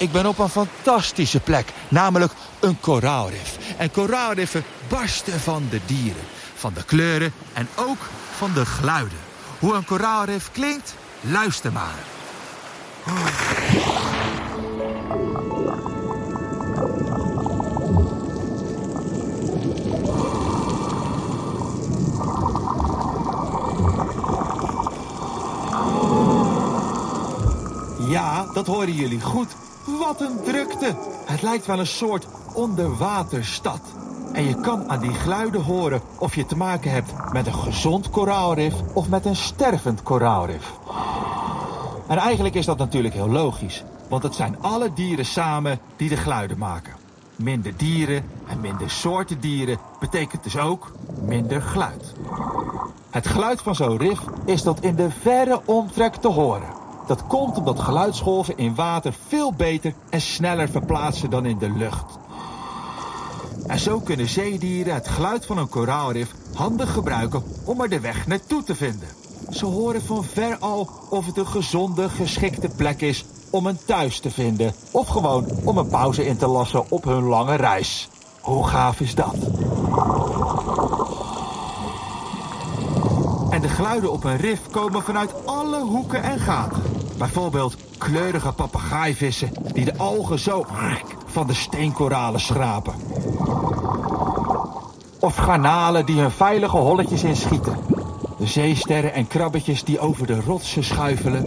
Ik ben op een fantastische plek, namelijk een koraalrif. En koraalriffen barsten van de dieren, van de kleuren en ook van de geluiden. Hoe een koraalrif klinkt? Luister maar. Ja, dat horen jullie goed. Wat een drukte. Het lijkt wel een soort onderwaterstad. En je kan aan die geluiden horen of je te maken hebt met een gezond koraalrif of met een stervend koraalrif. En eigenlijk is dat natuurlijk heel logisch, want het zijn alle dieren samen die de geluiden maken. Minder dieren en minder soorten dieren betekent dus ook minder geluid. Het geluid van zo'n rif is tot in de verre omtrek te horen. Dat komt omdat geluidsgolven in water veel beter en sneller verplaatsen dan in de lucht. En zo kunnen zeedieren het geluid van een koraalrif handig gebruiken om er de weg naartoe te vinden. Ze horen van ver al of het een gezonde, geschikte plek is om een thuis te vinden. Of gewoon om een pauze in te lassen op hun lange reis. Hoe gaaf is dat? En de geluiden op een rif komen vanuit alle hoeken en gaten. Bijvoorbeeld kleurige papegaaivissen die de algen zo van de steenkoralen schrapen. Of garnalen die hun veilige holletjes inschieten. De zeesterren en krabbetjes die over de rotsen schuifelen.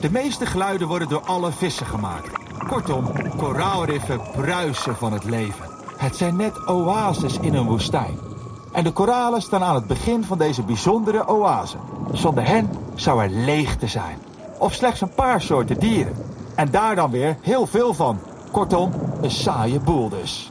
De meeste geluiden worden door alle vissen gemaakt. Kortom, koraalriffen bruisen van het leven. Het zijn net oases in een woestijn. En de koralen staan aan het begin van deze bijzondere oase. Zonder hen zou er leegte zijn. Of slechts een paar soorten dieren. En daar dan weer heel veel van. Kortom, een saaie boel dus.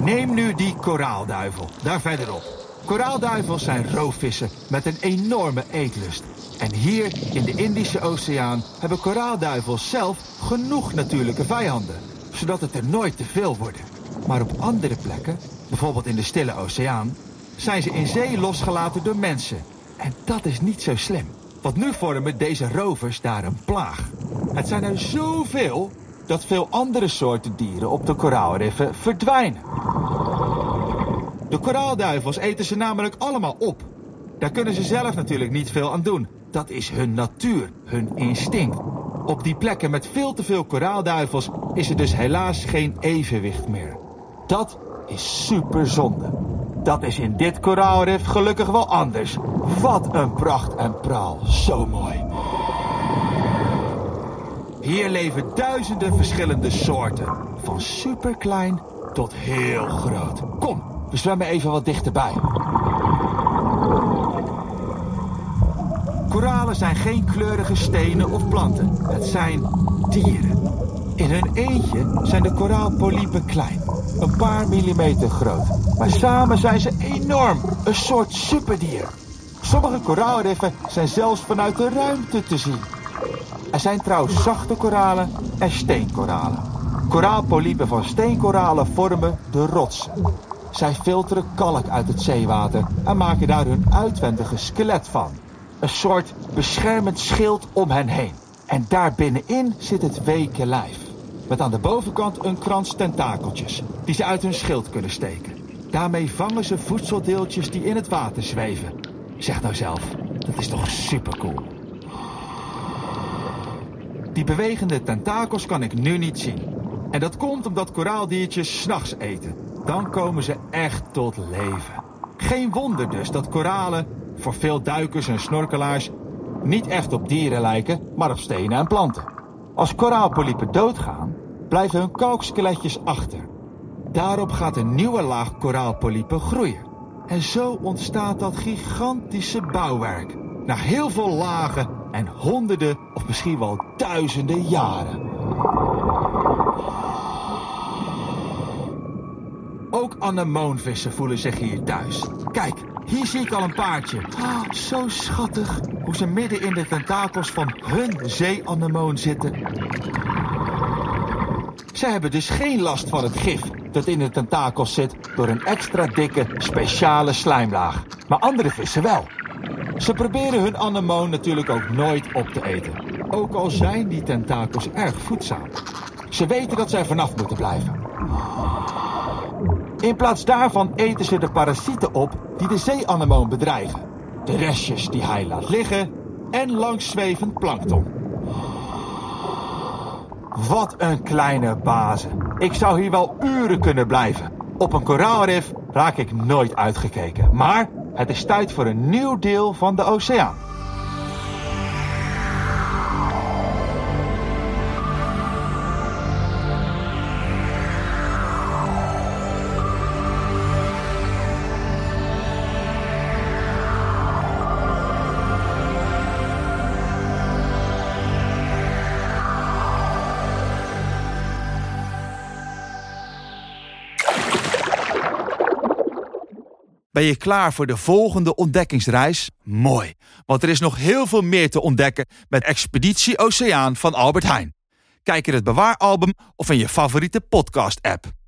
Neem nu die koraalduivel, daar verderop. Koraalduivels zijn roofvissen met een enorme eetlust. En hier in de Indische Oceaan hebben koraalduivels zelf genoeg natuurlijke vijanden. Zodat het er nooit te veel worden. Maar op andere plekken, bijvoorbeeld in de Stille Oceaan, zijn ze in zee losgelaten door mensen. En dat is niet zo slim. Want nu vormen deze rovers daar een plaag. Het zijn er zoveel dat veel andere soorten dieren op de koraalriffen verdwijnen. De koraalduivels eten ze namelijk allemaal op. Daar kunnen ze zelf natuurlijk niet veel aan doen. Dat is hun natuur, hun instinct. Op die plekken met veel te veel koraalduivels is er dus helaas geen evenwicht meer. Dat is super zonde. Dat is in dit koraalrif gelukkig wel anders. Wat een pracht en praal. Zo mooi. Hier leven duizenden verschillende soorten. Van superklein tot heel groot. Kom, we zwemmen even wat dichterbij. Koralen zijn geen kleurige stenen of planten. Het zijn dieren. In hun eentje zijn de koraalpolypen klein. Een paar millimeter groot. Maar samen zijn ze enorm. Een soort superdier. Sommige koraalriffen zijn zelfs vanuit de ruimte te zien. Er zijn trouwens zachte koralen en steenkoralen. Koraalpolypen van steenkoralen vormen de rotsen. Zij filteren kalk uit het zeewater en maken daar hun uitwendige skelet van. Een soort beschermend schild om hen heen. En daar binnenin zit het weke lijf. Met aan de bovenkant een krans tentakeltjes, die ze uit hun schild kunnen steken. Daarmee vangen ze voedseldeeltjes die in het water zweven. Zeg nou zelf, dat is toch supercool. Die bewegende tentakels kan ik nu niet zien. En dat komt omdat koraaldiertjes s'nachts eten. Dan komen ze echt tot leven. Geen wonder dus dat koralen, voor veel duikers en snorkelaars, niet echt op dieren lijken, maar op stenen en planten. Als koraalpolypen doodgaan, blijven hun kalkskeletjes achter. Daarop gaat een nieuwe laag koraalpolypen groeien. En zo ontstaat dat gigantische bouwwerk. Na heel veel lagen en honderden of misschien wel duizenden jaren. Ook anemoonvissen voelen zich hier thuis. Kijk, hier zie ik al een paardje. Ah, zo schattig hoe ze midden in de tentakels van hun zeeanemoon zitten. Ze hebben dus geen last van het gif dat in de tentakels zit door een extra dikke speciale slijmlaag. Maar andere vissen wel. Ze proberen hun anemoon natuurlijk ook nooit op te eten. Ook al zijn die tentakels erg voedzaam. Ze weten dat zij vanaf moeten blijven. In plaats daarvan eten ze de parasieten op die de zeeanemoon bedreigen. De restjes die hij laat liggen en langszwevend plankton. Wat een kleine bazen. Ik zou hier wel uren kunnen blijven. Op een koraalrif raak ik nooit uitgekeken. Maar het is tijd voor een nieuw deel van de oceaan. Ben je klaar voor de volgende ontdekkingsreis? Mooi, want er is nog heel veel meer te ontdekken met Expeditie Oceaan van Albert Heijn. Kijk in het bewaaralbum of in je favoriete podcast-app.